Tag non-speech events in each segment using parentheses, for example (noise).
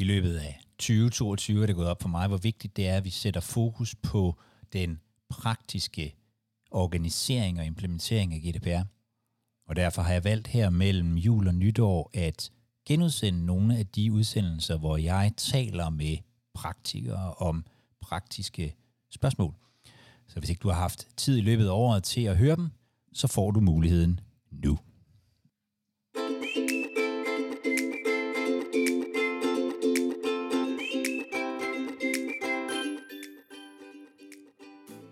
I løbet af 2022 er det gået op for mig, hvor vigtigt det er, at vi sætter fokus på den praktiske organisering og implementering af GDPR. Og derfor har jeg valgt her mellem jul og nytår at genudsende nogle af de udsendelser, hvor jeg taler med praktikere om praktiske spørgsmål. Så hvis ikke du har haft tid i løbet af året til at høre dem, så får du muligheden nu.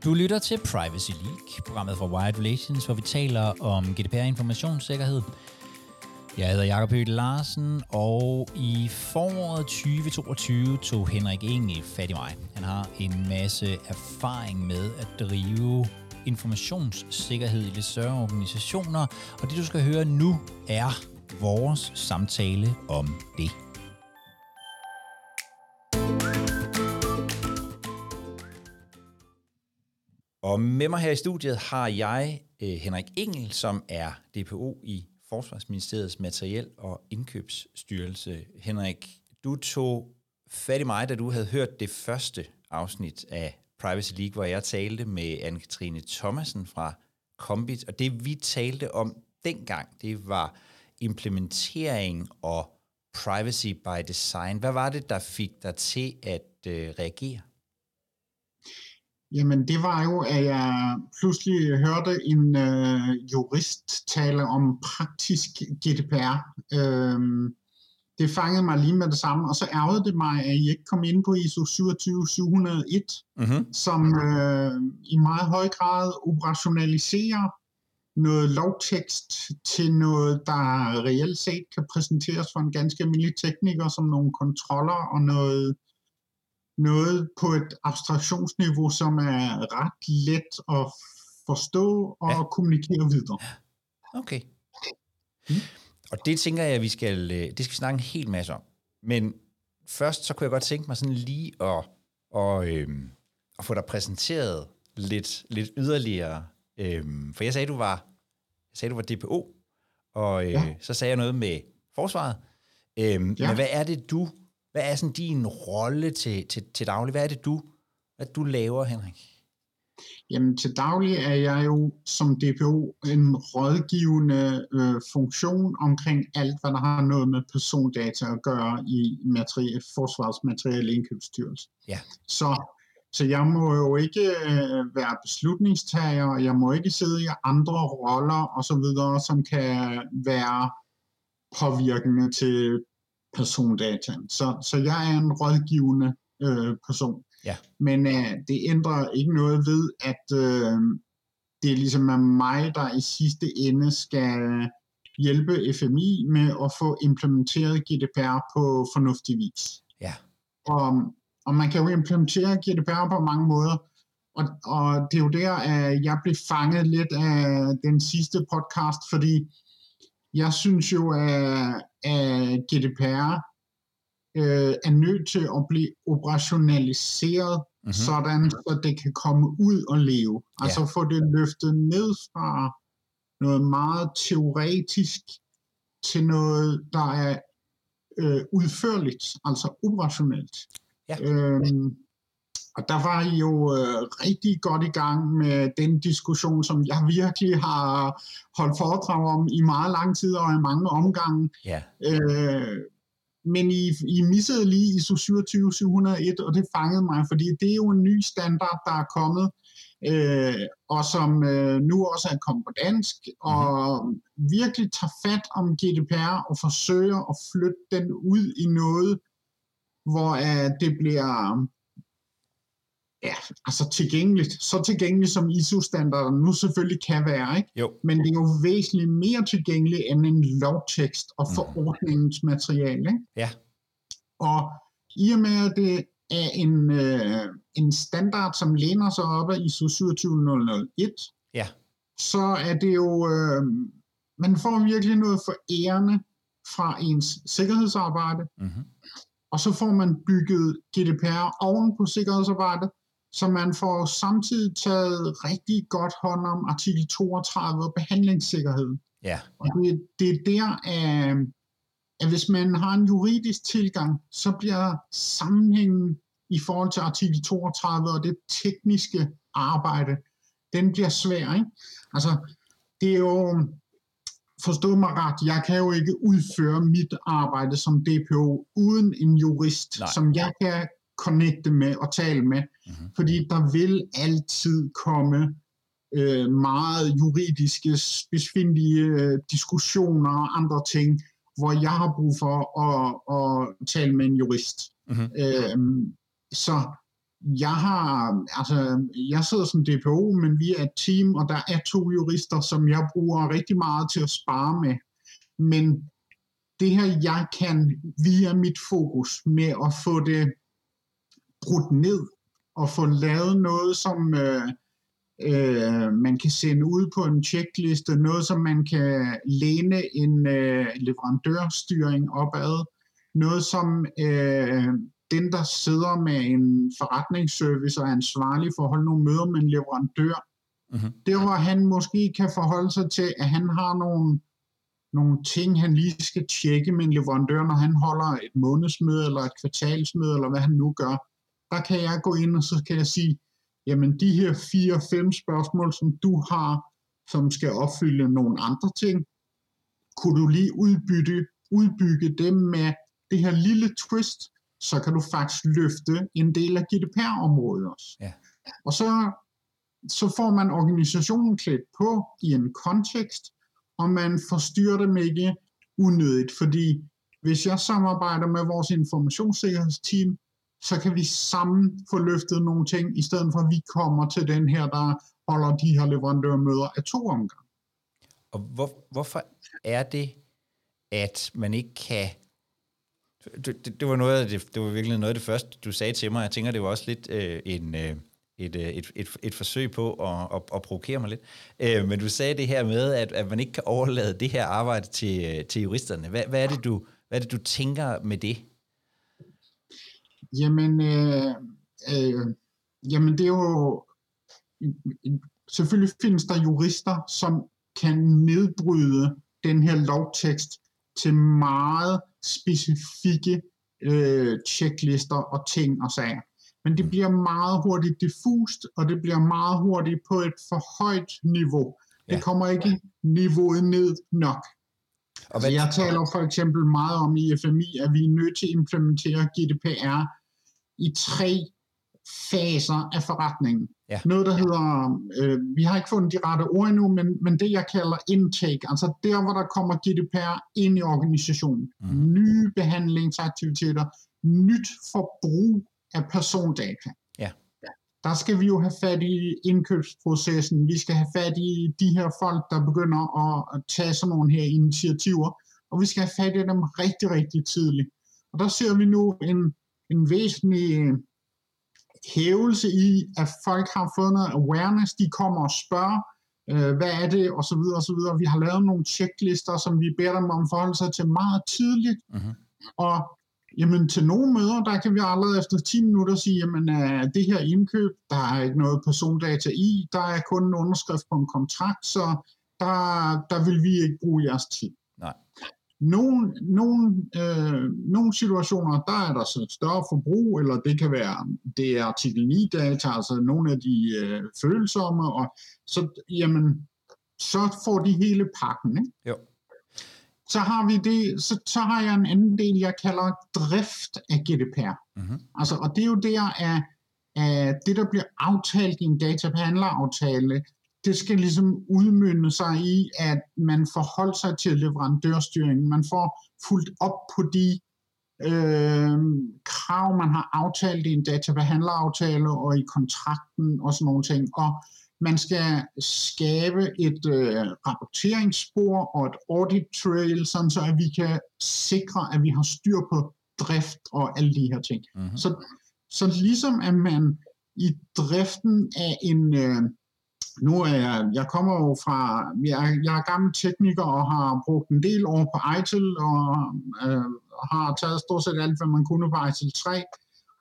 Du lytter til Privacy League, programmet for Wired Relations, hvor vi taler om GDPR informationssikkerhed. Jeg hedder Jakob Høgh Larsen, og i foråret 2022 tog Henrik Engel fat i mig. Han har en masse erfaring med at drive informationssikkerhed i lidt større organisationer, og det du skal høre nu er vores samtale om det. Og med mig her i studiet har jeg øh, Henrik Engel, som er DPO i Forsvarsministeriets Materiel- og Indkøbsstyrelse. Henrik, du tog fat i mig, da du havde hørt det første afsnit af Privacy League, hvor jeg talte med Anne-Katrine Thomasen fra Combit, og det vi talte om dengang, det var implementering og privacy by design. Hvad var det, der fik dig til at øh, reagere? Jamen, det var jo, at jeg pludselig hørte en øh, jurist tale om praktisk GDPR. Øhm, det fangede mig lige med det samme, og så ærgede det mig, at I ikke kom ind på ISO 27701, mm-hmm. som øh, i meget høj grad operationaliserer noget lovtekst til noget, der reelt set kan præsenteres for en ganske almindelig tekniker som nogle kontroller og noget noget på et abstraktionsniveau, som er ret let at forstå og ja. kommunikere videre. Okay. Mm. Og det tænker jeg, at vi skal, øh, det skal vi snakke en hel masse om. Men først så kunne jeg godt tænke mig sådan lige at, og, øhm, at få dig præsenteret lidt, lidt yderligere. Øhm, for jeg sagde, du var, jeg sagde, du var DPO, og øh, ja. så sagde jeg noget med forsvaret. Øhm, ja. Men hvad er det, du hvad er sådan din rolle til, til, til daglig? Hvad er det, du, hvad du laver, Henrik? Jamen til daglig er jeg jo som DPO en rådgivende øh, funktion omkring alt, hvad der har noget med persondata at gøre i materie, Forsvarsmaterielle Indkøbsstyrelse. Ja. Så, så jeg må jo ikke øh, være beslutningstager, jeg må ikke sidde i andre roller osv., som kan være påvirkende til persondata. Så, så jeg er en rådgivende øh, person. Ja. Men øh, det ændrer ikke noget ved, at øh, det er ligesom er mig, der i sidste ende skal hjælpe FMI med at få implementeret GDPR på fornuftig vis. Ja. Og, og man kan jo implementere GDPR på mange måder, og, og det er jo der, at jeg blev fanget lidt af den sidste podcast, fordi jeg synes jo, at, at GDPR øh, er nødt til at blive operationaliseret, mm-hmm. sådan så det kan komme ud og leve. Altså ja. få det løftet ned fra noget meget teoretisk til noget, der er øh, udførligt, altså operationelt. Ja. Øhm, og der var I jo øh, rigtig godt i gang med den diskussion, som jeg virkelig har holdt foredrag om i meget lang tid og i mange omgange. Ja. Øh, men I, I missede lige ISO 27701, og det fangede mig, fordi det er jo en ny standard, der er kommet, øh, og som øh, nu også er kommet på dansk, og mm-hmm. virkelig tager fat om GDPR og forsøger at flytte den ud i noget, hvor øh, det bliver ja, altså tilgængeligt. Så tilgængeligt som ISO-standarden nu selvfølgelig kan være, ikke? Jo. Men det er jo væsentligt mere tilgængeligt end en lovtekst og mm. forordningens materiale. Ikke? Ja. Og i og med, at det er en, øh, en standard, som læner sig op af ISO 27001, ja. så er det jo, øh, man får virkelig noget ærende fra ens sikkerhedsarbejde, mm-hmm. og så får man bygget GDPR oven på sikkerhedsarbejdet, så man får samtidig taget rigtig godt hånd om artikel 32 og behandlingssikkerhed. Ja. Og det, det er der, at, at hvis man har en juridisk tilgang, så bliver sammenhængen i forhold til artikel 32 og det tekniske arbejde, den bliver svær. Ikke? Altså, det er jo, forstå mig ret, jeg kan jo ikke udføre mit arbejde som DPO uden en jurist, Nej. som jeg kan connecte med og tale med, mm-hmm. fordi der vil altid komme øh, meget juridiske, specifikke øh, diskussioner og andre ting, hvor jeg har brug for at, at tale med en jurist. Mm-hmm. Øh, så jeg har, altså, jeg sidder som DPO, men vi er et team, og der er to jurister, som jeg bruger rigtig meget til at spare med. Men det her, jeg kan via mit fokus med at få det brudt ned, og få lavet noget, som øh, øh, man kan sende ud på en checkliste, noget, som man kan læne en øh, leverandørstyring opad, noget, som øh, den, der sidder med en forretningsservice og er ansvarlig for at holde nogle møder med en leverandør, mm-hmm. der hvor han måske kan forholde sig til, at han har nogle, nogle ting, han lige skal tjekke med en leverandør, når han holder et månedsmøde eller et kvartalsmøde, eller hvad han nu gør. Der kan jeg gå ind, og så kan jeg sige, jamen de her fire-fem spørgsmål, som du har, som skal opfylde nogle andre ting, kunne du lige udbytte, udbygge dem med det her lille twist, så kan du faktisk løfte en del af GDPR-området også. Ja. Og så, så får man organisationen klædt på i en kontekst, og man forstyrrer dem ikke unødigt, fordi hvis jeg samarbejder med vores informationssikkerhedsteam, så kan vi sammen få løftet nogle ting, i stedet for at vi kommer til den her, der holder de her leverandørmøder af to omgange. Og hvor, hvorfor er det, at man ikke kan det, det, var noget af det, det var virkelig noget af det første, du sagde til mig. Jeg tænker, det var også lidt øh, en, øh, et, øh, et, et, et forsøg på at, at, at provokere mig lidt. Øh, men du sagde det her med, at, at man ikke kan overlade det her arbejde til, øh, til juristerne. Hvad, hvad, er det, du, hvad er det, du tænker med det? Jamen, øh, øh, jamen det er jo... Selvfølgelig findes der jurister, som kan nedbryde den her lovtekst til meget specifikke øh, checklister og ting og sager. Men det bliver meget hurtigt diffust, og det bliver meget hurtigt på et for højt niveau. Ja. Det kommer ikke niveauet ned nok. Og hvad... Jeg taler for eksempel meget om i FMI, at vi er nødt til at implementere GDPR i tre faser af forretningen. Ja. Noget, der hedder, øh, vi har ikke fundet de rette ord endnu, men, men det jeg kalder intake, altså der, hvor der kommer GDPR ind i organisationen. Mm. Nye behandlingsaktiviteter, nyt forbrug af persondata. Ja. Der skal vi jo have fat i indkøbsprocessen, vi skal have fat i de her folk, der begynder at tage sådan nogle her initiativer, og vi skal have fat i dem rigtig, rigtig tidligt. Og der ser vi nu en, en væsentlig hævelse i, at folk har fået noget awareness, de kommer og spørger, øh, hvad er det, og så videre, og så videre. Vi har lavet nogle checklister, som vi beder dem om at forholde sig til meget tidligt, uh-huh. og jamen til nogle møder, der kan vi allerede efter 10 minutter sige, jamen uh, det her indkøb, der er ikke noget persondata i, der er kun en underskrift på en kontrakt, så der, der vil vi ikke bruge jeres tid. Nej. Nogle, nogle, øh, nogle situationer, der er der så større forbrug, eller det kan være, det er artikel 9-data, altså nogle af de øh, følsomme, og så, jamen, så får de hele pakken. Ikke? Jo. Så har vi det, så, så har jeg en anden del, jeg kalder drift af GDPR. Mm-hmm. Altså, og det er jo der, at, at det, der bliver aftalt i en databehandleraftale, det skal ligesom udmynde sig i, at man forholder sig til leverandørstyringen. Man får fuldt op på de øh, krav, man har aftalt i en databehandleraftale og i kontrakten og sådan nogle ting. Og man skal skabe et øh, rapporteringsspor og et audit trail, sådan så at vi kan sikre, at vi har styr på drift og alle de her ting. Mm-hmm. Så, så ligesom at man i driften af en, øh, nu er jeg, jeg kommer jo fra, jeg, jeg er gammel tekniker og har brugt en del år på ITIL og øh, har taget stort set alt, hvad man kunne på ITIL 3.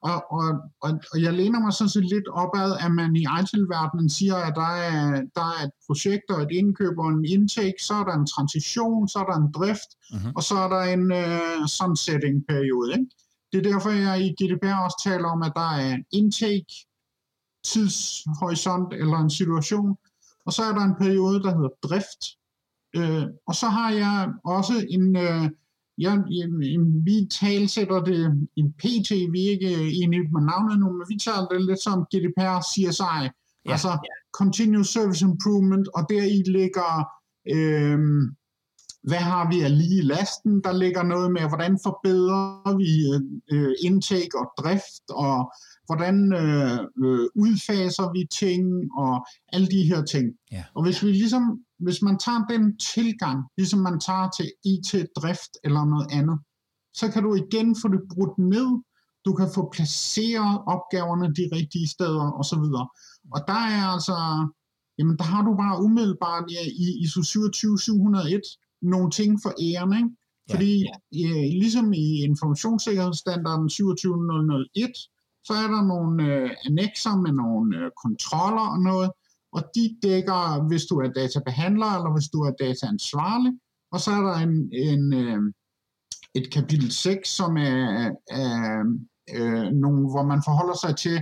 Og, og, og, og jeg læner mig sådan set lidt opad, at man i ITIL-verdenen siger, at der er, der er et projekt og et indkøb og en intake, så er der en transition, så er der en drift, uh-huh. og så er der en uh, sunsetting-periode. Ikke? Det er derfor, jeg i GDPR også taler om, at der er en intake, tidshorisont eller en situation, og så er der en periode, der hedder drift. Uh, og så har jeg også en... Uh, Ja, vi talsætter det i PT, vi er ikke enige med navnet nu, men vi taler det lidt som GDPR CSI, ja, altså ja. Continuous Service Improvement, og deri ligger, øh, hvad har vi af lige lasten, der ligger noget med, hvordan forbedrer vi øh, intake og drift, og hvordan øh, øh, udfaser vi ting, og alle de her ting. Ja. Og hvis vi ligesom hvis man tager den tilgang, ligesom man tager til IT-drift eller noget andet, så kan du igen få det brudt ned, du kan få placeret opgaverne de rigtige steder osv. Og der er altså, jamen der har du bare umiddelbart ja, i ISO 27701 nogle ting for æren, ikke? Fordi ja, ja. ligesom i informationssikkerhedsstandarden 27001, så er der nogle øh, annexer med nogle øh, kontroller og noget, og de dækker, hvis du er databehandler, eller hvis du er dataansvarlig, og så er der en, en, øh, et kapitel 6, som er, er øh, nogle, hvor man forholder sig til,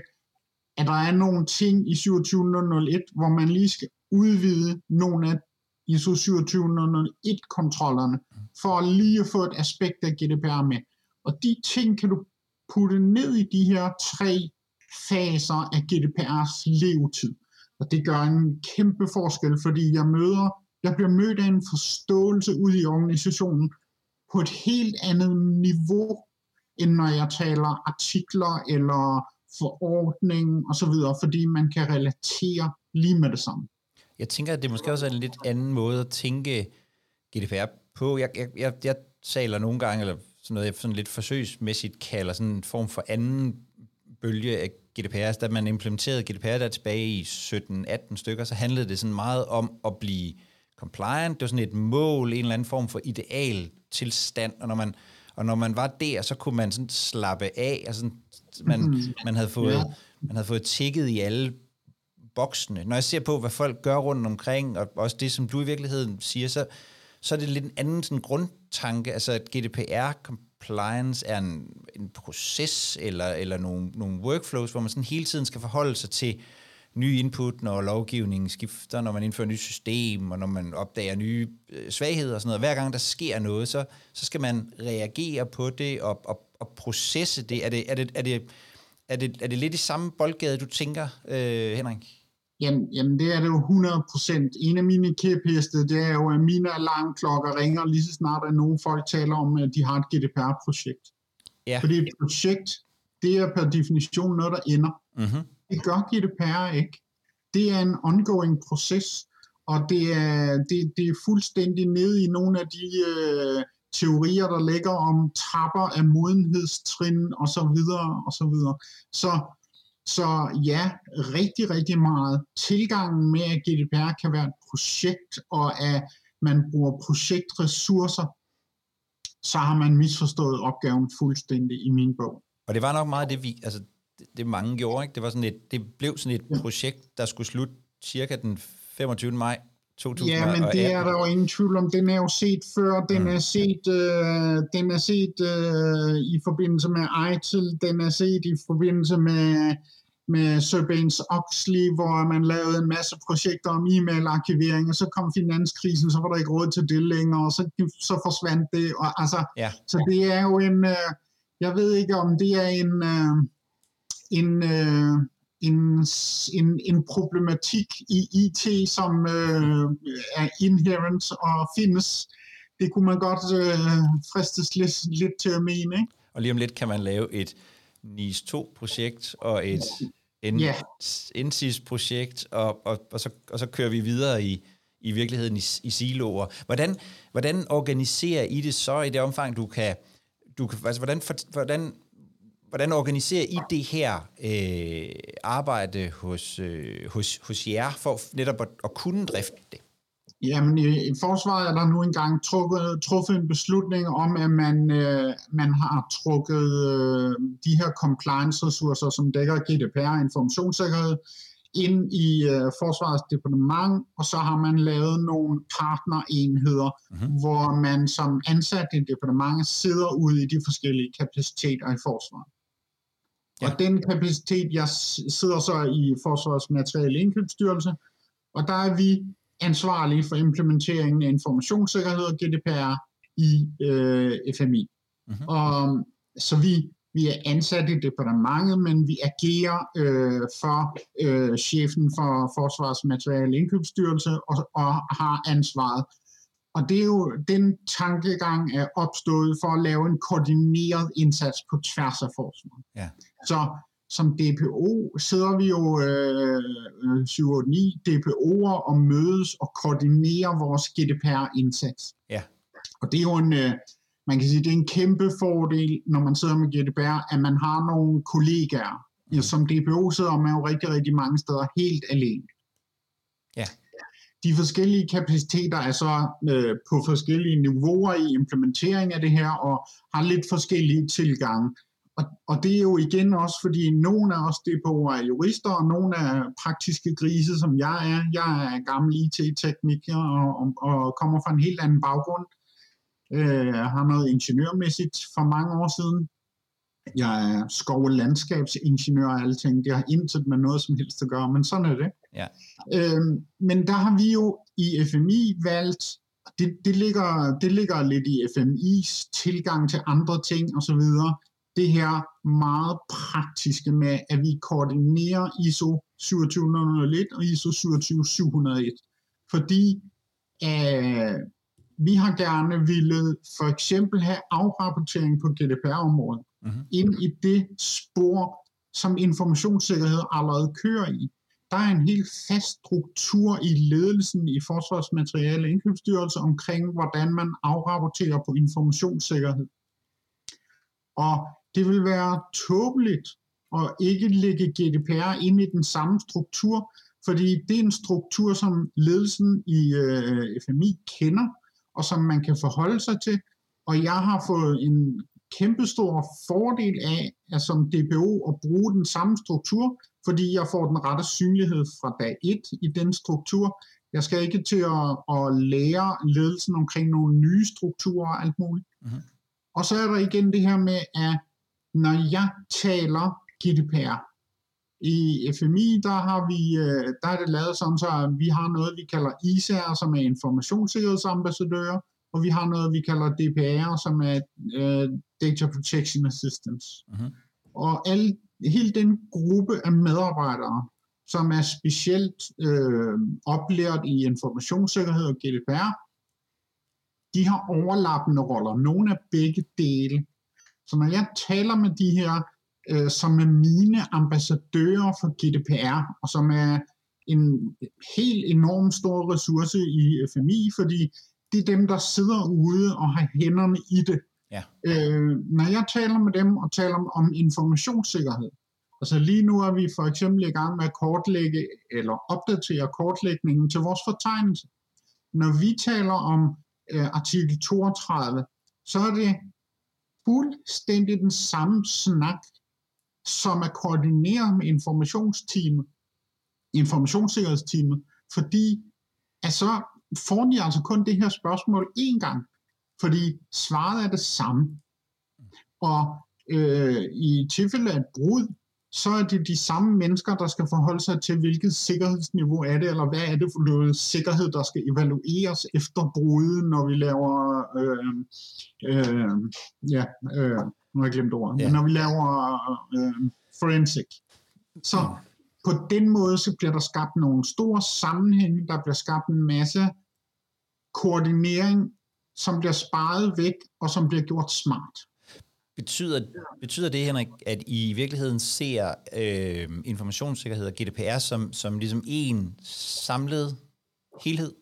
at der er nogle ting i 27001, hvor man lige skal udvide nogle af ISO 27001-kontrollerne, for lige at få et aspekt af GDPR med. Og de ting kan du putte ned i de her tre faser af GDPR's levetid. Og det gør en kæmpe forskel, fordi jeg møder, jeg bliver mødt af en forståelse ud i organisationen på et helt andet niveau, end når jeg taler artikler eller forordning osv., fordi man kan relatere lige med det samme. Jeg tænker, at det måske også er en lidt anden måde at tænke GDPR på. Jeg, jeg, jeg, jeg taler nogle gange, eller sådan noget, jeg sådan lidt forsøgsmæssigt kalder sådan en form for anden bølge af GDPR, da man implementerede GDPR der tilbage i 17-18 stykker, så handlede det sådan meget om at blive compliant. Det var sådan et mål, en eller anden form for ideal tilstand, og når man, og når man var der, så kunne man sådan slappe af, og sådan, man, mm-hmm. man, havde fået, ja. man havde fået tjekket i alle boksene. Når jeg ser på, hvad folk gør rundt omkring, og også det, som du i virkeligheden siger, så, så er det lidt en anden sådan tanke? altså at GDPR compliance er en, en proces eller, eller nogle, nogle workflows, hvor man sådan hele tiden skal forholde sig til nye input, når lovgivningen skifter, når man indfører et nyt system, og når man opdager nye øh, svagheder og sådan noget. Hver gang der sker noget, så, så skal man reagere på det og, og, og processe det. Er det, er det, er det, er det, er det lidt i samme boldgade, du tænker, øh, Henrik? Jamen, jamen det er det jo 100%. En af mine kæpheste, det er jo, at mine alarmklokker ringer lige så snart, at nogle folk taler om, at de har et GDPR-projekt. Ja. Fordi et projekt, det er per definition noget, der ender. Mm-hmm. Det gør GDPR ikke. Det er en ongoing proces, og det er, det, det er fuldstændig nede i nogle af de øh, teorier, der ligger om trapper af modenhedstrin og så videre og så videre. Så så ja, rigtig, rigtig meget. Tilgangen med, at GDPR kan være et projekt, og at man bruger projektressourcer, så har man misforstået opgaven fuldstændig i min bog. Og det var nok meget det, vi, altså, det, det mange gjorde, ikke? Det, var sådan et, det blev sådan et ja. projekt, der skulle slutte cirka den 25. maj 2018. Ja, men det er der jo ingen tvivl om. Den er jo set før. Den mm. er set, øh, den er set øh, i forbindelse med ITIL. Den er set i forbindelse med med Sarbanes-Oxley, hvor man lavede en masse projekter om e-mail-arkivering, og så kom finanskrisen, så var der ikke råd til det længere, og så, så forsvandt det. Og, altså, ja. Så det er jo en, øh, jeg ved ikke om det er en, øh, en, øh, en, en, en problematik i IT, som øh, er inherent og findes. Det kunne man godt øh, fristes lidt, lidt til at mene. Ikke? Og lige om lidt kan man lave et NIS 2-projekt og et yeah. NSIS-projekt, og, og, og, så, og så kører vi videre i, i virkeligheden i, i siloer. Hvordan, hvordan organiserer I det så i det omfang, du kan... Du kan altså, hvordan, for, hvordan, hvordan organiserer I det her øh, arbejde hos, øh, hos, hos jer, for netop at, at kunne drifte det? Jamen, i, i forsvaret er der nu engang trukket, truffet en beslutning om, at man, øh, man har trukket øh, de her compliance-ressourcer, som dækker GDPR informationssikkerhed, ind i øh, Forsvarets departement, og så har man lavet nogle partnerenheder, mm-hmm. hvor man som ansat i departementet sidder ude i de forskellige kapaciteter i forsvaret. Ja. Og den kapacitet, jeg sidder så i Forsvarets Materielle Indkøbsstyrelse, og der er vi ansvarlige for implementeringen af informationssikkerhed og GDPR i øh, FMI. Mm-hmm. Og, så vi, vi er ansat i departementet, men vi agerer øh, for øh, chefen for Forsvars Materiale Indkøbsstyrelse og, og har ansvaret. Og det er jo, den tankegang er opstået for at lave en koordineret indsats på tværs af forsvaret. Ja. Så som DPO sidder vi jo øh, 7-8-9 øh, DPO'er og mødes og koordinerer vores GDPR-indsats. Ja. Og det er jo en, øh, man kan sige, det er en kæmpe fordel, når man sidder med GDPR, at man har nogle kollegaer. Mm. Som DPO sidder man jo rigtig, rigtig mange steder helt alene. Ja. De forskellige kapaciteter er så øh, på forskellige niveauer i implementering af det her, og har lidt forskellige tilgange. Og, og det er jo igen også, fordi nogle af os DPO'er er jurister, og nogle er praktiske grise, som jeg er. Jeg er gammel IT-tekniker og, og, og kommer fra en helt anden baggrund. Øh, har noget ingeniørmæssigt for mange år siden. Jeg er skov- og landskabsingeniør og alting. Det har intet med noget som helst at gøre, men sådan er det. Ja. Øh, men der har vi jo i FMI valgt, det, det, ligger, det ligger lidt i FMI's tilgang til andre ting osv., det her meget praktiske med, at vi koordinerer ISO 27001 og ISO 27701. Fordi øh, vi har gerne ville for eksempel have afrapportering på GDPR-området mm-hmm. ind i det spor, som informationssikkerhed allerede kører i. Der er en helt fast struktur i ledelsen i Forsvarsmateriale Indkøbsstyrelse omkring, hvordan man afrapporterer på informationssikkerhed. Og det vil være tåbeligt at ikke lægge GDPR ind i den samme struktur, fordi det er en struktur, som ledelsen i øh, FMI kender, og som man kan forholde sig til. Og jeg har fået en kæmpestor fordel af, at som DBO at bruge den samme struktur, fordi jeg får den rette synlighed fra dag 1 i den struktur. Jeg skal ikke til at, at lære ledelsen omkring nogle nye strukturer og alt muligt. Mm-hmm. Og så er der igen det her med, at når jeg taler GDPR, i FMI, der har vi, øh, der er det lavet sådan, så vi har noget, vi kalder ISAR, som er informationssikkerhedsambassadører, og vi har noget, vi kalder DPR, som er uh, Data Protection Assistance. Uh-huh. Og alle, hele den gruppe af medarbejdere, som er specielt øh, oplært i informationssikkerhed og GDPR, de har overlappende roller. Nogle af begge dele. Så når jeg taler med de her, øh, som er mine ambassadører for GDPR, og som er en helt enorm stor ressource i FMI, fordi det er dem, der sidder ude og har hænderne i det. Ja. Øh, når jeg taler med dem og taler om informationssikkerhed, altså lige nu er vi for eksempel i gang med at kortlægge eller opdatere kortlægningen til vores fortegnelse. Når vi taler om øh, artikel 32, så er det fuldstændig den samme snak, som er koordineret med informationsteamet, informationssikkerhedsteamet, fordi at så får de altså kun det her spørgsmål én gang, fordi svaret er det samme. Og øh, i tilfælde af et brud, så er det de samme mennesker, der skal forholde sig til, hvilket sikkerhedsniveau er det, eller hvad er det for noget sikkerhed, der skal evalueres efter bruddet, når vi laver, øh, øh, ja, øh, nu har jeg glemt ordet, ja. når vi laver øh, forensic. Så på den måde, så bliver der skabt nogle store sammenhænge, der bliver skabt en masse koordinering, som bliver sparet væk, og som bliver gjort smart. Betyder, betyder det, Henrik, at I i virkeligheden ser øh, informationssikkerhed og GDPR som, som ligesom en samlet helhed?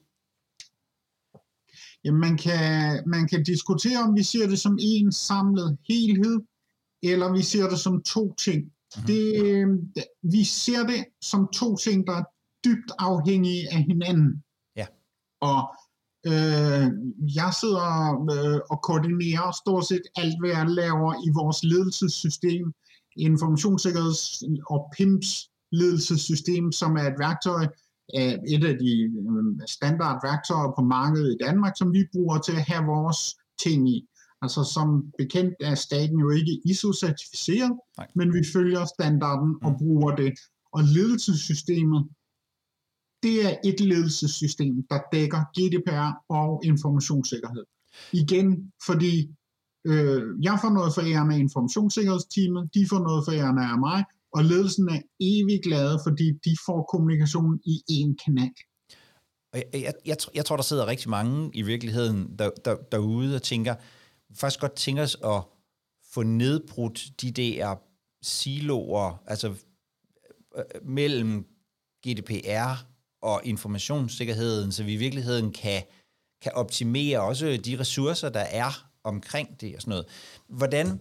Jamen, man kan, man kan diskutere, om vi ser det som en samlet helhed, eller vi ser det som to ting. Mm-hmm. Det, vi ser det som to ting, der er dybt afhængige af hinanden. Ja. Og øh, jeg sidder øh, og koordinerer stort set alt, hvad jeg laver i vores ledelsessystem, informationssikkerheds- og PIMS ledelsessystem, som er et værktøj, et af de øh, standardværktøjer på markedet i Danmark, som vi bruger til at have vores ting i. Altså som bekendt er staten jo ikke ISO-certificeret, men vi følger standarden og mm. bruger det. Og ledelsessystemet, det er et ledelsessystem, der dækker GDPR og informationssikkerhed. Igen, fordi øh, jeg får noget for æren af informationssikkerhedsteamet, de får noget for æren af mig, og ledelsen er evig glade, fordi de får kommunikationen i én kanal. Jeg, jeg, jeg, jeg tror, der sidder rigtig mange i virkeligheden der, der, derude og tænker, faktisk godt tænker os at få nedbrudt de der siloer, altså øh, øh mellem GDPR og informationssikkerheden, så vi i virkeligheden kan, kan optimere også de ressourcer, der er omkring det og sådan noget. Hvordan,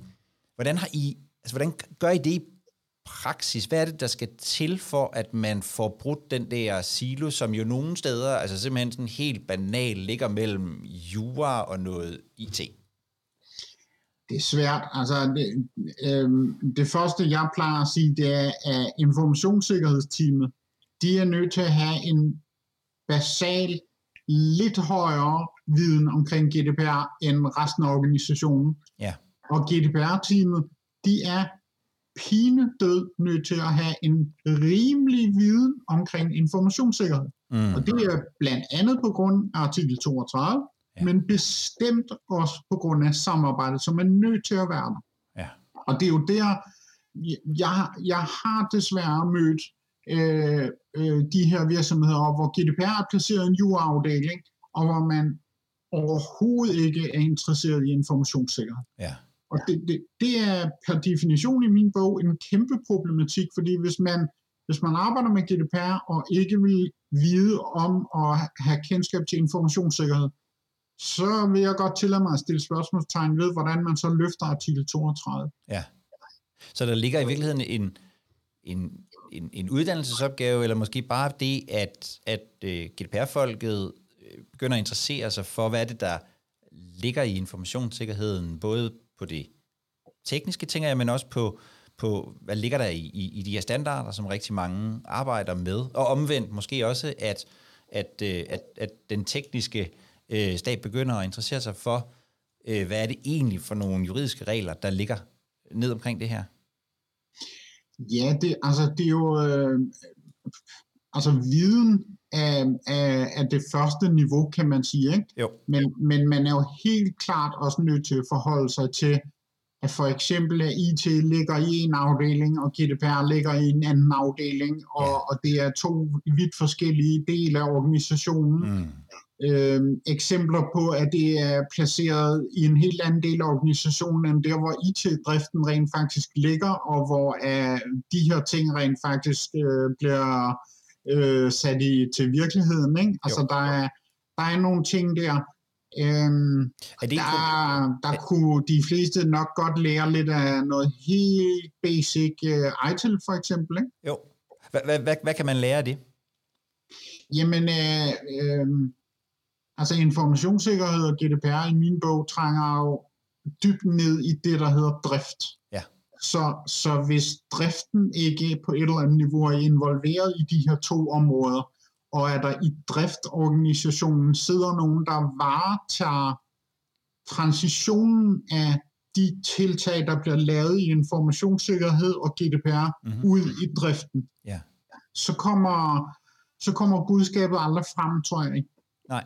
hvordan har I, altså hvordan gør I det i praksis? Hvad er det, der skal til for, at man får brudt den der silo, som jo nogle steder, altså simpelthen sådan helt banal, ligger mellem jura og noget IT? Det er svært. Altså, det, øh, det første, jeg plejer at sige, det er, at informationssikkerhedsteamet, de er nødt til at have en basal, lidt højere viden omkring GDPR end resten af organisationen. Ja. Og GDPR-teamet, de er død nødt til at have en rimelig viden omkring informationssikkerhed. Mm. Og det er blandt andet på grund af artikel 32, ja. men bestemt også på grund af samarbejdet, som er nødt til at være der. Ja. Og det er jo der, jeg, jeg har desværre mødt øh, øh, de her virksomheder, hvor GDPR er placeret i en juraafdeling, og hvor man overhovedet ikke er interesseret i informationssikkerhed. Ja. Og det, det, det er per definition i min bog en kæmpe problematik, fordi hvis man, hvis man arbejder med GDPR og ikke vil vide om at have kendskab til informationssikkerhed, så vil jeg godt tillade mig at stille spørgsmålstegn ved, hvordan man så løfter artikel 32. Ja. Så der ligger i virkeligheden en, en, en, en uddannelsesopgave, eller måske bare det, at, at øh, GDPR-folket øh, begynder at interessere sig for, hvad er det, der ligger i informationssikkerheden, både på det tekniske, tænker jeg, men også på, på hvad ligger der i, i, i de her standarder, som rigtig mange arbejder med, og omvendt måske også, at, at, øh, at, at den tekniske øh, stat begynder at interessere sig for, øh, hvad er det egentlig for nogle juridiske regler, der ligger ned omkring det her? Ja, det, altså, det er jo... Øh, altså, viden er, er, er det første niveau, kan man sige. Ikke? Jo. Men, men man er jo helt klart også nødt til at forholde sig til, at for eksempel at IT ligger i en afdeling, og GDPR ligger i en anden afdeling, og, ja. og det er to vidt forskellige dele af organisationen. Mm. Øhm, eksempler på, at det er placeret i en helt anden del af organisationen, end der, hvor IT-driften rent faktisk ligger, og hvor uh, de her ting rent faktisk uh, bliver øh, sat i, til virkeligheden. Ikke? Altså, der er, der er nogle ting der, øhm, er det der, der er... kunne de fleste nok godt lære lidt af noget helt basic uh, ITIL for eksempel. Ikke? Jo. Hvad, hvad, hvad kan man lære af det? Jamen, øh, øh, altså informationssikkerhed og GDPR i min bog trænger jo dybt ned i det, der hedder drift. Så, så hvis driften ikke på et eller andet niveau er involveret i de her to områder, og er der i driftorganisationen sidder nogen, der varetager transitionen af de tiltag, der bliver lavet i informationssikkerhed og GDPR mm-hmm. ud i driften, ja. så, kommer, så kommer budskabet aldrig frem, tror jeg ikke. Nej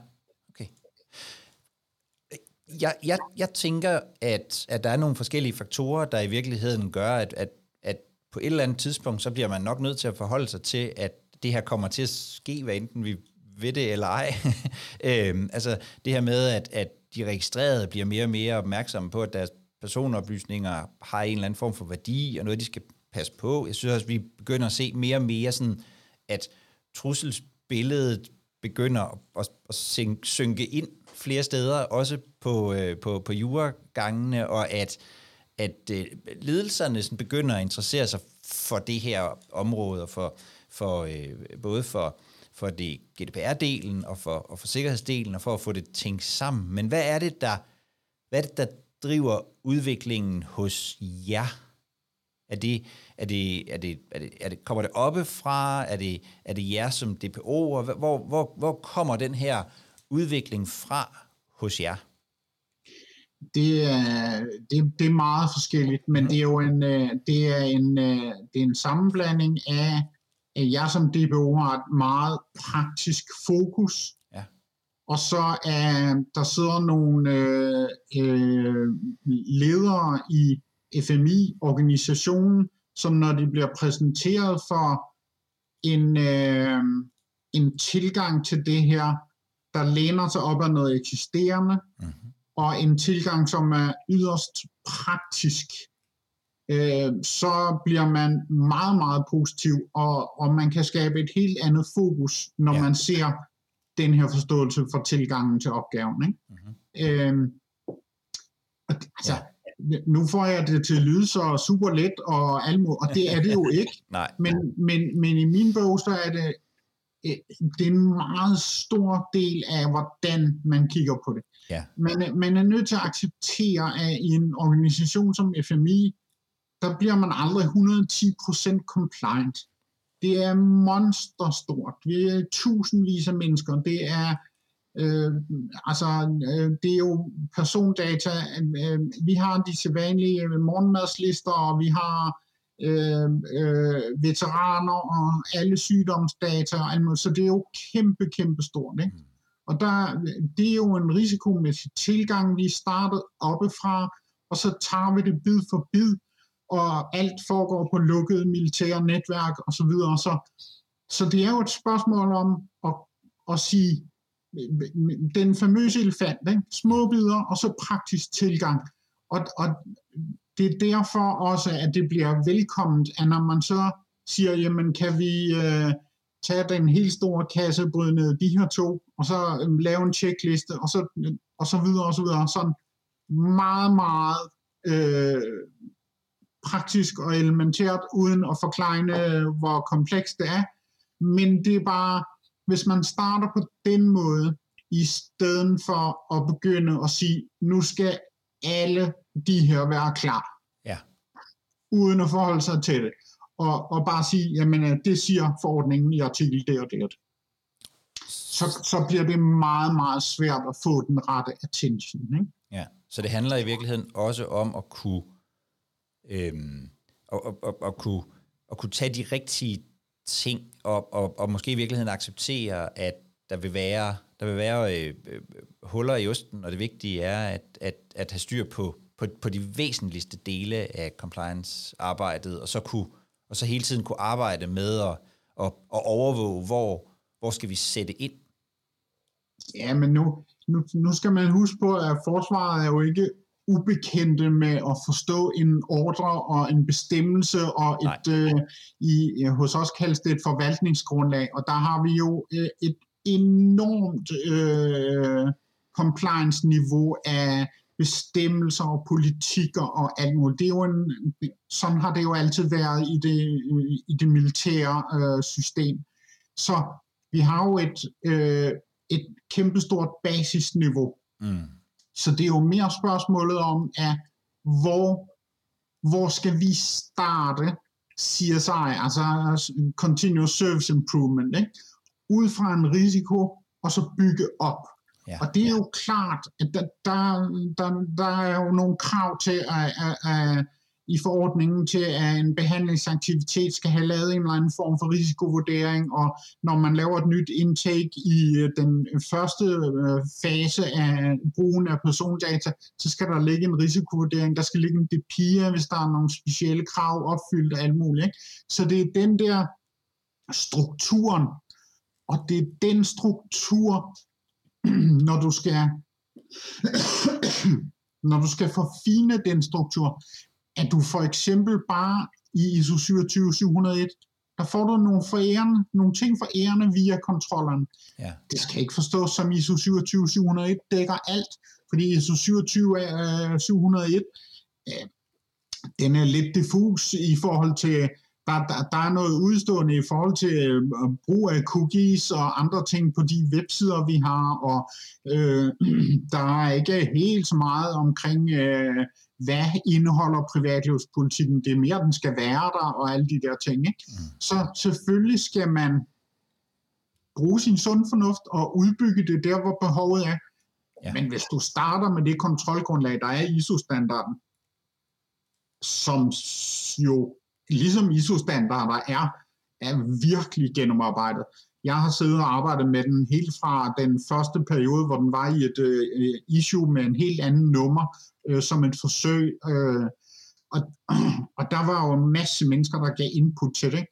jeg, jeg, jeg tænker, at, at der er nogle forskellige faktorer, der i virkeligheden gør, at, at, at på et eller andet tidspunkt, så bliver man nok nødt til at forholde sig til, at det her kommer til at ske, hvad enten vi ved det eller ej. (laughs) øhm, altså det her med, at, at de registrerede bliver mere og mere opmærksomme på, at deres personoplysninger har en eller anden form for værdi, og noget, de skal passe på. Jeg synes også, at vi begynder at se mere og mere sådan, at trusselsbilledet begynder at, at, at synke ind flere steder, også på, øh, på, på juregangene, og at, at øh, ledelserne sådan begynder at interessere sig for det her område, og for, for øh, både for, for det GDPR-delen og for, og for sikkerhedsdelen og for at få det tænkt sammen. Men hvad er det, der, hvad er det, der driver udviklingen hos jer? Er det, er det, er det, er det, er det, kommer det oppe fra? Er det, er det jer som DPO? Hvor, hvor, hvor kommer den her udvikling fra hos jer? Det er, det, det er meget forskelligt, men det er jo en, øh, det er en, øh, det er en sammenblanding af, at jeg som DBO har et meget praktisk fokus, ja. og så er der sidder nogle øh, øh, ledere i FMI-organisationen, som når de bliver præsenteret for en, øh, en tilgang til det her, der læner sig op af noget eksisterende, mm-hmm. og en tilgang, som er yderst praktisk, øh, så bliver man meget, meget positiv, og, og man kan skabe et helt andet fokus, når ja. man ser den her forståelse for tilgangen til opgaven. Ikke? Mm-hmm. Øh, altså, ja nu får jeg det til at lyde så super let og almo, og det er det jo (laughs) ikke. Nej. Men, men, men i min bog, så er det, det er en meget stor del af, hvordan man kigger på det. Ja. Man, man er nødt til at acceptere, at i en organisation som FMI, der bliver man aldrig 110% compliant. Det er monsterstort. Vi er tusindvis af mennesker. Det er Øh, altså, øh, det er jo persondata. Øh, vi har de sædvanlige morgenmadslister, og vi har øh, øh, veteraner og alle sygdomsdata, og så det er jo kæmpe, kæmpe stort. Ikke? Mm. Og der, det er jo en risikomæssig tilgang, vi startet oppefra, og så tager vi det bid for bid, og alt foregår på lukkede militære netværk osv. Så, så, så det er jo et spørgsmål om at, at sige, den famøse elefant, ikke? små bidder og så praktisk tilgang. Og, og det er derfor også, at det bliver velkomment, at når man så siger, jamen kan vi øh, tage den helt store kasse, bryde ned de her to, og så øh, lave en checkliste, og så, øh, og så videre og så videre. Sådan meget, meget øh, praktisk og elementært, uden at forklare, øh, hvor komplekst det er. Men det er bare, hvis man starter på den måde, i stedet for at begynde at sige, nu skal alle de her være klar. Ja. Uden at forholde sig til det. Og, og bare sige, jamen øh, det siger forordningen i artikel det og det og det. Så, så bliver det meget, meget svært at få den rette attention. Ikke? Ja, så det handler i virkeligheden også om at kunne, øhm, at, at, at, at kunne, at kunne tage de rigtige ting, og, og, og måske i virkeligheden acceptere, at der vil være, der vil være øh, øh, huller i osten, og det vigtige er at, at, at have styr på, på, på de væsentligste dele af compliance-arbejdet, og så, kunne, og så hele tiden kunne arbejde med at, at, at overvåge, hvor, hvor skal vi sætte ind? Ja, men nu, nu, nu skal man huske på, at forsvaret er jo ikke ubekendte med at forstå en ordre og en bestemmelse, og et, øh, i, hos os kaldes det et forvaltningsgrundlag, og der har vi jo øh, et enormt øh, compliance-niveau af bestemmelser og politikker og alt muligt. Det er jo en, sådan har det jo altid været i det, i det militære øh, system. Så vi har jo et, øh, et kæmpestort basisniveau. Mm. Så det er jo mere spørgsmålet om, at hvor, hvor skal vi starte CSI, altså Continuous Service Improvement, ikke? ud fra en risiko, og så bygge op. Ja, og det er ja. jo klart, at der, der, der, der er jo nogle krav til at, at, at, i forordningen til, at en behandlingsaktivitet skal have lavet en eller anden form for risikovurdering, og når man laver et nyt intake i øh, den første øh, fase af brugen af persondata, så skal der ligge en risikovurdering, der skal ligge en DPIA, hvis der er nogle specielle krav opfyldt og alt muligt. Ikke? Så det er den der strukturen, og det er den struktur, (clears throat) når du skal (clears throat) når du skal forfine den struktur, at du for eksempel bare i ISO 27701, der får du nogle, forærende, nogle ting forærende via kontrollerne. Ja. Det skal ikke forstås som ISO 27701 dækker alt, fordi ISO 27701 øh, den er lidt diffus i forhold til der, der, der er noget udstående i forhold til øh, brug af cookies og andre ting på de websider, vi har, og øh, (clears throat) der er ikke helt så meget omkring, øh, hvad indeholder privatlivspolitikken. Det er mere, den skal være der, og alle de der ting. Ikke? Mm. Så selvfølgelig skal man bruge sin sund fornuft og udbygge det der, hvor behovet er. Ja. Men hvis du starter med det kontrolgrundlag, der er ISO-standarden, som jo ligesom ISO-standarder er, er virkelig gennemarbejdet. Jeg har siddet og arbejdet med den helt fra den første periode, hvor den var i et øh, issue med en helt anden nummer, øh, som et forsøg. Øh, og, (clears throat) og der var jo en masse mennesker, der gav input til det.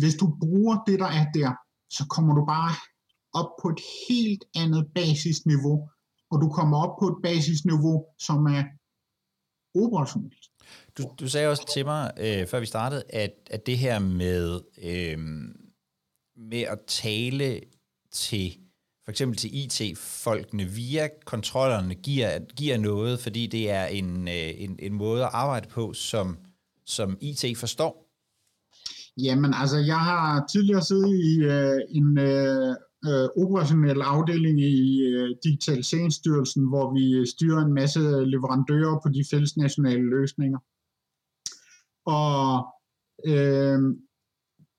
Hvis du bruger det, der er der, så kommer du bare op på et helt andet basisniveau, og du kommer op på et basisniveau, som er operationelt. Du, du sagde også til mig, øh, før vi startede, at, at det her med, øh, med at tale til for eksempel til IT-folkene via kontrollerne giver, giver noget, fordi det er en, øh, en, en måde at arbejde på, som, som IT forstår? Jamen altså, jeg har tidligere siddet i øh, en øh, øh, operationel afdeling i øh, Digitaliseringsstyrelsen, hvor vi øh, styrer en masse leverandører på de fælles nationale løsninger. Og øh,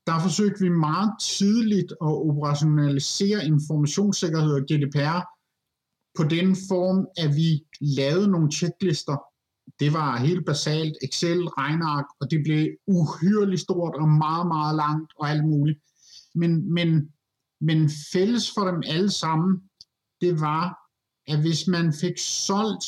der forsøgte vi meget tidligt at operationalisere informationssikkerhed og GDPR på den form, at vi lavede nogle checklister. Det var helt basalt Excel, regneark, og det blev uhyreligt stort og meget, meget langt og alt muligt. Men, men, men fælles for dem alle sammen, det var, at hvis man fik solgt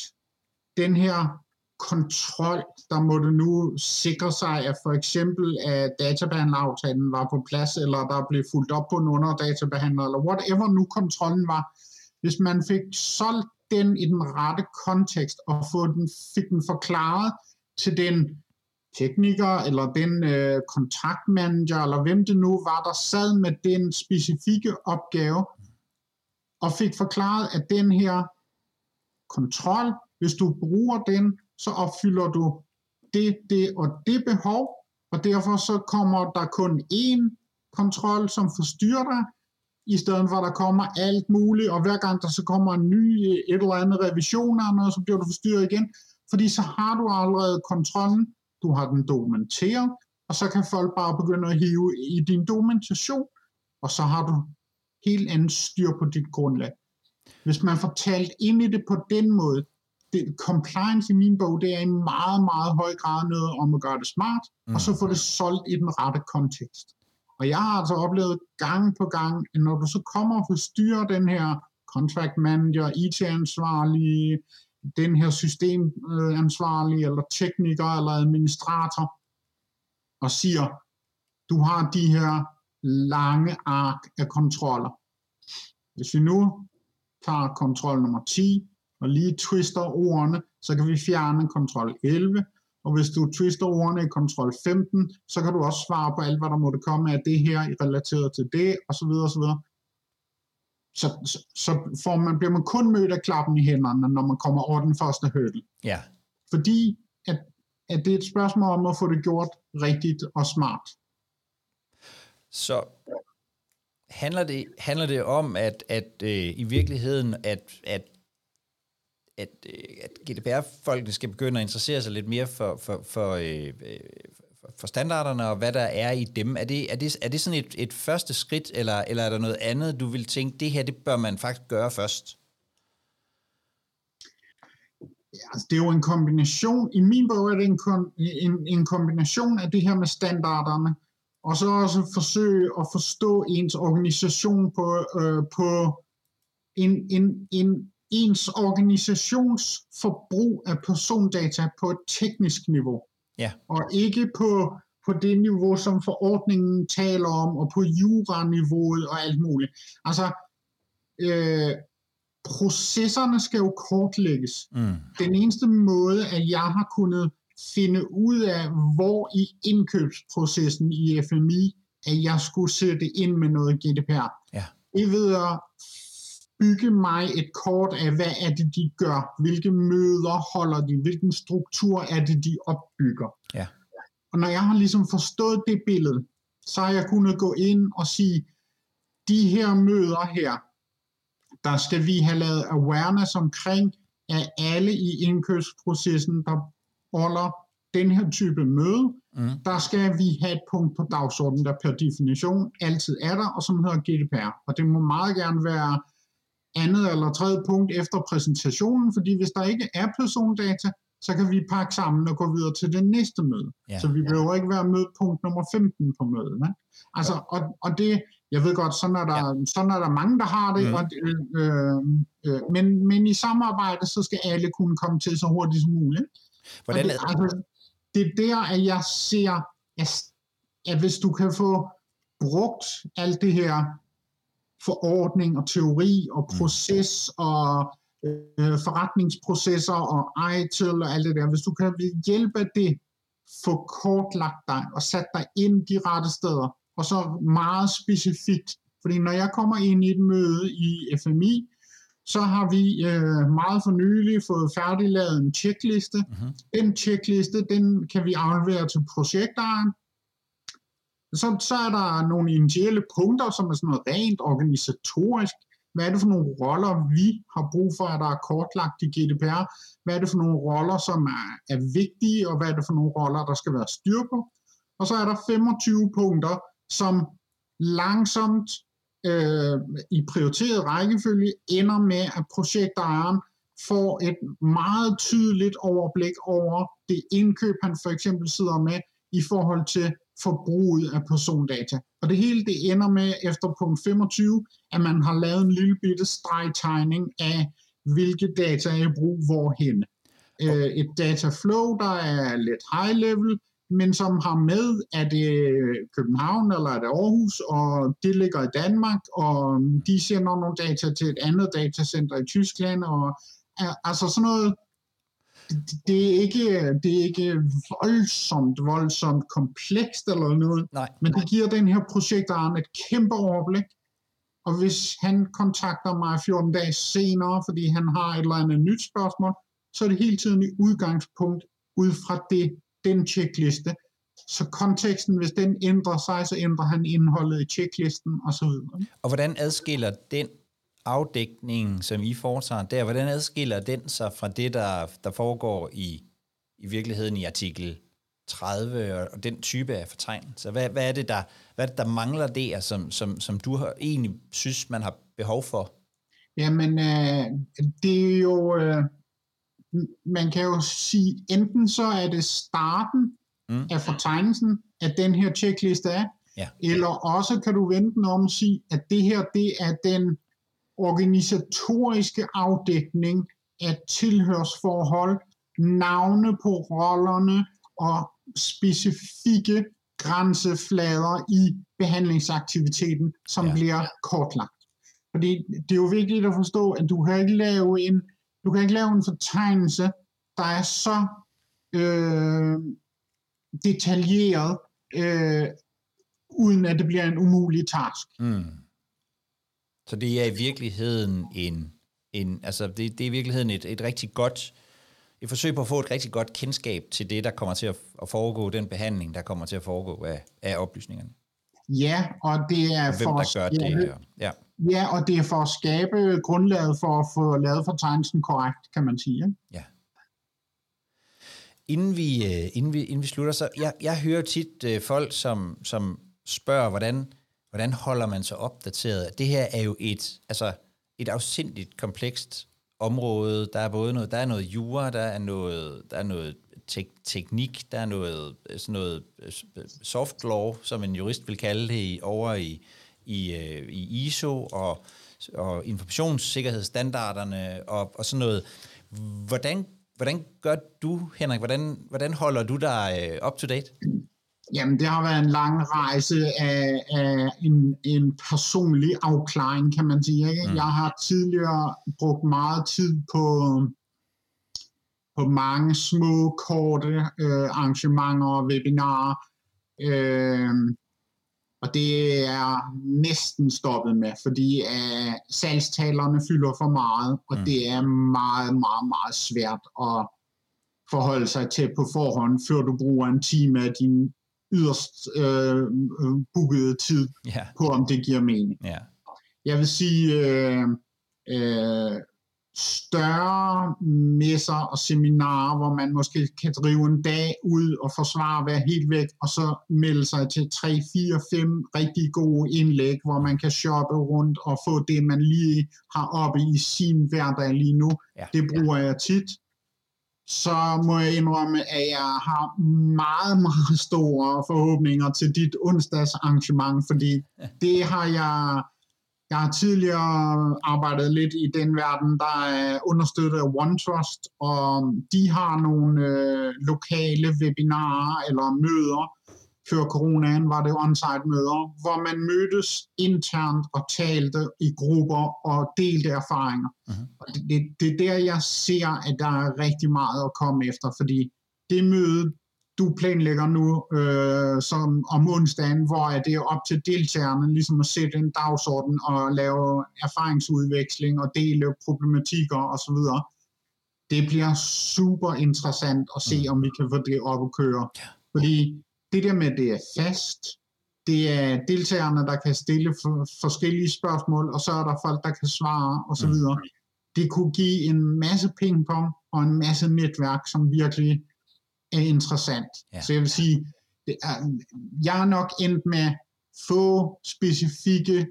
den her kontrol, der måtte nu sikre sig, at for eksempel at databehandleraftalen var på plads, eller der blev fuldt op på en underdatabehandler, eller whatever nu kontrollen var. Hvis man fik solgt den i den rette kontekst, og få den, fik den forklaret til den tekniker, eller den øh, kontaktmanager, eller hvem det nu var, der sad med den specifikke opgave, og fik forklaret, at den her kontrol, hvis du bruger den, så opfylder du det, det og det behov, og derfor så kommer der kun én kontrol, som forstyrrer dig, i stedet for at der kommer alt muligt, og hver gang der så kommer en ny øh, et eller andet revision og noget, så bliver du forstyrret igen, fordi så har du allerede kontrollen, du har den dokumenteret, og så kan folk bare begynde at hive i din dokumentation, og så har du helt andet styr på dit grundlag. Hvis man får talt ind i det på den måde, det, compliance i min bog, det er i meget, meget høj grad noget om at gøre det smart, mm. og så få det solgt i den rette kontekst. Og jeg har altså oplevet gang på gang, at når du så kommer og forstyrrer den her contract manager, IT-ansvarlig, den her systemansvarlig, eller tekniker, eller administrator, og siger, du har de her lange ark af kontroller. Hvis vi nu tager kontrol nummer 10, og lige twister ordene, så kan vi fjerne kontrol 11, og hvis du twister ordene i kontrol 15, så kan du også svare på alt, hvad der måtte komme af det her relateret til det, og så videre, og så. Så, får man, bliver man kun mødt af klappen i hænderne, når man kommer over den første hurdle. Ja. Fordi at, at det er et spørgsmål om at få det gjort rigtigt og smart. Så handler det, handler det om, at, at øh, i virkeligheden, at, at at, øh, at GDPR-folkene skal begynde at interessere sig lidt mere for, for, for, øh, for standarderne og hvad der er i dem. Er det, er det, er det sådan et, et første skridt, eller, eller er der noget andet, du vil tænke, det her det bør man faktisk gøre først? Altså, det er jo en kombination, i min bog er det en, en, en kombination af det her med standarderne, og så også forsøge at forstå ens organisation på, øh, på en, en, en ens organisationsforbrug af persondata på et teknisk niveau. Ja. Og ikke på, på det niveau, som forordningen taler om, og på juraniveauet og alt muligt. Altså, øh, processerne skal jo kortlægges. Mm. Den eneste måde, at jeg har kunnet finde ud af, hvor i indkøbsprocessen i FMI, at jeg skulle sætte ind med noget GDPR. Ja. Det ved at bygge mig et kort af, hvad er det, de gør, hvilke møder holder de, hvilken struktur er det, de opbygger. Ja. Og når jeg har ligesom forstået det billede, så har jeg kunnet gå ind og sige, de her møder her, der skal vi have lavet awareness omkring, at alle i indkøbsprocessen, der holder den her type møde, mm. der skal vi have et punkt på dagsordenen, der per definition altid er der, og som hedder GDPR. Og det må meget gerne være andet eller tredje punkt efter præsentationen, fordi hvis der ikke er persondata, så kan vi pakke sammen og gå videre til det næste møde. Ja, så vi ja. behøver ikke være mødepunkt nummer 15 på mødet. Ne? Altså, og, og det, jeg ved godt, sådan er der, ja. sådan er der mange, der har det, mm. og, øh, øh, men, men i samarbejde, så skal alle kunne komme til så hurtigt som muligt. Hvordan det, altså, det er der, at jeg ser, at, at hvis du kan få brugt alt det her forordning og teori og mm. proces og øh, forretningsprocesser og ITIL og alt det der, hvis du kan hjælpe det, få kortlagt dig og sat dig ind de rette steder, og så meget specifikt, fordi når jeg kommer ind i et møde i FMI, så har vi øh, meget for nylig fået færdiglavet en checkliste. Mm-hmm. Den checkliste, den kan vi aflevere til projekteren. Så, så er der nogle initielle punkter, som er sådan noget rent organisatorisk. Hvad er det for nogle roller, vi har brug for, at der er kortlagt i GDPR? Hvad er det for nogle roller, som er, er vigtige, og hvad er det for nogle roller, der skal være styr på? Og så er der 25 punkter, som langsomt øh, i prioriteret rækkefølge ender med, at projektejeren får et meget tydeligt overblik over det indkøb, han for eksempel sidder med i forhold til forbruget af persondata. Og det hele det ender med efter punkt 25, at man har lavet en lille bitte stregtegning af, hvilke data er i brug hvorhen. Okay. et dataflow, der er lidt high level, men som har med, at det København eller er det Aarhus, og det ligger i Danmark, og de sender nogle data til et andet datacenter i Tyskland, og altså sådan noget, det er ikke, det er ikke voldsomt, voldsomt komplekst eller noget, Nej. men det giver den her projektaren et kæmpe overblik, og hvis han kontakter mig 14 dage senere, fordi han har et eller andet nyt spørgsmål, så er det hele tiden i udgangspunkt ud fra det, den checkliste. Så konteksten, hvis den ændrer sig, så ændrer han indholdet i checklisten osv. Og hvordan adskiller den afdækning, som I foretager der, hvordan adskiller den sig fra det, der, der foregår i, i virkeligheden i artikel 30 og den type af fortegnelser? Hvad, hvad, er, det, der, hvad er det, der mangler der, som, som, som du har, egentlig synes, man har behov for? Jamen, øh, det er jo... Øh, man kan jo sige, enten så er det starten mm. af fortegnelsen, at den her checkliste er, ja. eller også kan du vente den om og sige, at det her, det er den organisatoriske afdækning af tilhørsforhold, navne på rollerne og specifikke grænseflader i behandlingsaktiviteten, som ja. bliver kortlagt. Fordi det er jo vigtigt at forstå, at du kan ikke lave en, du kan ikke lave en fortegnelse, der er så øh, detaljeret, øh, uden at det bliver en umulig task. Mm. Så det er i virkeligheden en, en altså det, det er i virkeligheden et, et rigtig godt, et forsøg på at få et rigtig godt kendskab til det, der kommer til at, at foregå, den behandling, der kommer til at foregå af, af oplysningerne. Ja, og det er Hvem, for gør skabe, det. Ja. ja, og det er for at skabe grundlaget for at få lavet fortegnelsen korrekt, kan man sige. Ja. Inden vi, øh, inden vi, inden vi slutter, så jeg, jeg hører tit uh, folk, som, som spørger, hvordan, hvordan holder man sig opdateret? Det her er jo et, altså et afsindigt komplekst område. Der er både noget, der er noget jura, der er noget, der er noget tek- teknik, der er noget, øh, sådan noget øh, soft law, som en jurist vil kalde det, over i, i, øh, i ISO og, og informationssikkerhedsstandarderne og, og sådan noget. Hvordan, hvordan gør du, Henrik? Hvordan, hvordan holder du dig up to date? Jamen, det har været en lang rejse af, af en, en personlig afklaring, kan man sige. Ikke? Mm. Jeg har tidligere brugt meget tid på, på mange små, korte øh, arrangementer og webinarer. Øh, og det er næsten stoppet med, fordi øh, salgstalerne fylder for meget, og mm. det er meget, meget, meget svært at forholde sig til på forhånd, før du bruger en time af din yderst øh, bookede tid Ja, på, om det giver mening. ja, Jeg vil sige, øh, øh, større messer og seminarer, hvor man måske kan drive en dag ud og forsvare, være helt væk, og så melde sig til 3, 4, 5 rigtig gode indlæg, hvor man kan shoppe rundt og få det, man lige har oppe i sin hverdag lige nu. Ja. Det bruger jeg tit. Så må jeg indrømme, at jeg har meget, meget store forhåbninger til dit onsdags arrangement, fordi (laughs) det har jeg jeg har tidligere arbejdet lidt i den verden, der er understøttet af OneTrust, og de har nogle øh, lokale webinarer eller møder. Før coronaen var det on-site møder, hvor man mødtes internt og talte i grupper og delte erfaringer. Mhm. Og det, det, det er der, jeg ser, at der er rigtig meget at komme efter, fordi det møde, du planlægger nu øh, som om onsdagen, hvor er det op til deltagerne ligesom at sætte en dagsorden og lave erfaringsudveksling og dele problematikker osv. Det bliver super interessant at se, Mm. om vi kan få det op at køre. Fordi det der med, at det er fast, det er deltagerne, der kan stille for, forskellige spørgsmål, og så er der folk, der kan svare osv. Mm. Det kunne give en masse pingpong og en masse netværk, som virkelig er interessant. Ja. Så jeg vil sige, det er, jeg er nok endt med få specifikke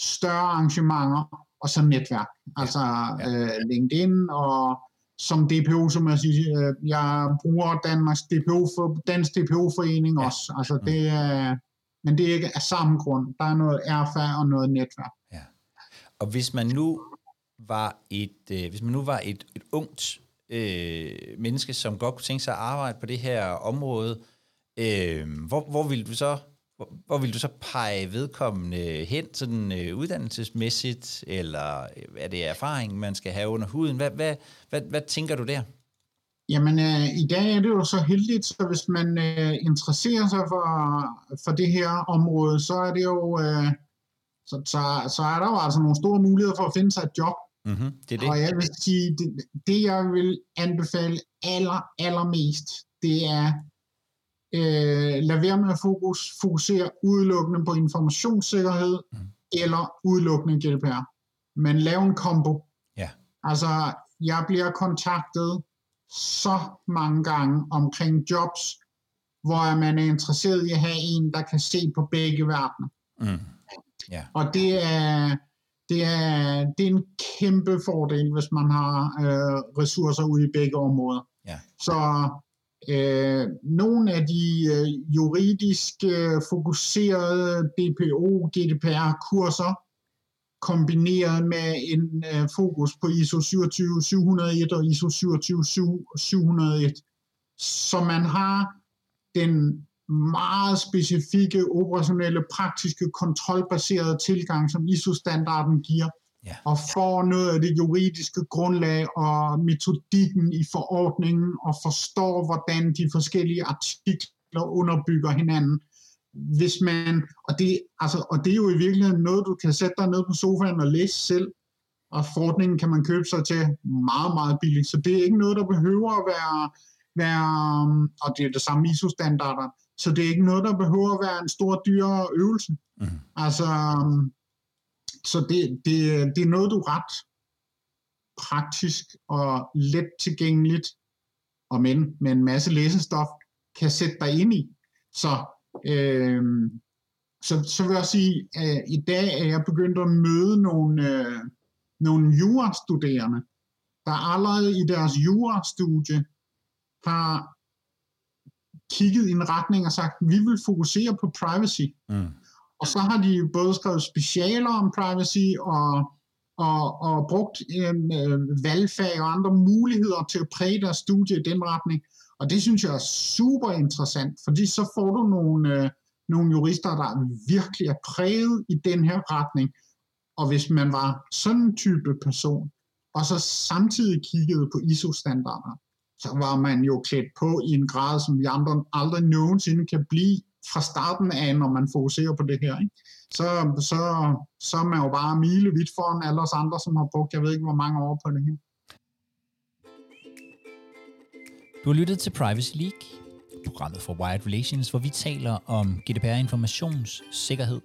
større arrangementer og så netværk. Altså Ja. øh, LinkedIn og som DPO, som jeg siger, øh, jeg bruger Danmarks DPO for Dansk DPO-forening Ja. ja. også. Altså Mm. det er, men det er ikke af samme grund. Der er noget erfar og noget netværk. Og hvis man nu var et, øh, hvis man nu var et, et ungt øh, menneske, som godt kunne tænke sig at arbejde på det her område, øh, hvor, hvor vil du så hvor, hvor vil du så pege vedkommende hen, sådan øh, uddannelsesmæssigt, eller øh, er det erfaring, man skal have under huden? Hvad, hvad, hvad, hvad tænker du der? Jamen, øh, i dag er det jo så heldigt, så hvis man øh, interesserer sig for, for det her område, så er det jo, øh, så, så, så er der jo altså nogle store muligheder for at finde sig et job. Mm-hmm, det er det. Og jeg vil sige, det, det jeg vil anbefale aller, allermest, det er, øh, lad være med at fokus, fokusere udelukkende på informationssikkerhed Mm. eller udelukkende GDPR. Men lav en kombo. Ja. Altså, jeg bliver kontaktet så mange gange omkring jobs, hvor man er interesseret i at have en, der kan se på begge verdener. Mm. Ja. Og det er, det er, det er en kæmpe fordel, hvis man har øh, ressourcer ude i begge områder. Ja. Så øh, nogle af de øh, juridisk øh, fokuserede BPO-GDPR-kurser kombineret med en øh, fokus på ISO 27701 og ISO 27701, så man har den meget specifikke, operationelle, praktiske, kontrolbaserede tilgang, som ISO-standarden giver, Ja. og får noget af det juridiske grundlag og metodikken i forordningen, og forstår, hvordan de forskellige artikler underbygger hinanden. Hvis man, og det, altså, og det er jo i virkeligheden noget, du kan sætte dig ned på sofaen og læse selv, og forordningen kan man købe sig til meget, meget billigt. Så det er ikke noget, der behøver at være, være og det er det samme ISO-standarder, så det er ikke noget, der behøver at være en stor, dyr øvelse. Mm. Altså, så det, det, det er noget, du ret praktisk og let tilgængeligt, og men med en masse læsestof, kan sætte dig ind i. Så, øh, så, så vil jeg sige, at i dag er jeg begyndt at møde nogle, øh, nogle jurastuderende, der allerede i deres jurastudie har kigget i en retning og sagt, vi vil fokusere på privacy. Mm. Og så har de både skrevet specialer om privacy og, og, og brugt øh, øh, valgfag og andre muligheder til at præge deres studie i den retning. Og det synes jeg er super interessant, fordi så får du nogle, øh, nogle jurister, der virkelig er præget i den her retning. Og hvis man var sådan en type person, og så samtidig kiggede på ISO-standarder, så var man jo klædt på i en grad, som vi andre aldrig nogensinde kan blive fra starten af, når man fokuserer på det her. Ikke? Så, så, så er man jo bare milevidt foran alle os andre, som har brugt, jeg ved ikke, hvor mange år på det her. Du har lyttet til Privacy League, programmet for Wired Relations, hvor vi taler om GDPR informationssikkerhed.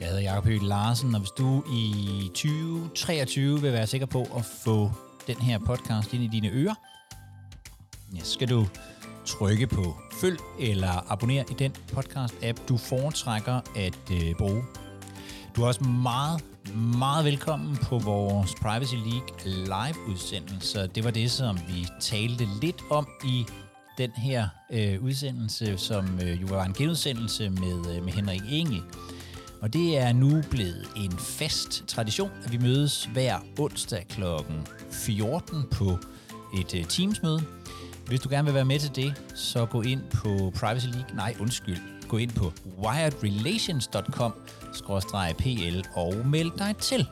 Jeg hedder Jacob Høgh Larsen, og hvis du i 2023 vil være sikker på at få den her podcast ind i dine ører, ja, så skal du trykke på følg eller abonner i den podcast-app, du foretrækker at øh, bruge. Du er også meget, meget velkommen på vores Privacy League live-udsendelse. Det var det, som vi talte lidt om i den her øh, udsendelse, som øh, jo var en genudsendelse med, øh, med Henrik Engel. Og det er nu blevet en fast tradition, at vi mødes hver onsdag kl. 14 på et øh, Teams-møde. Hvis du gerne vil være med til det, så gå ind på Privacy League. Nej, undskyld. Gå ind på wiredrelations.com-pl og meld dig til.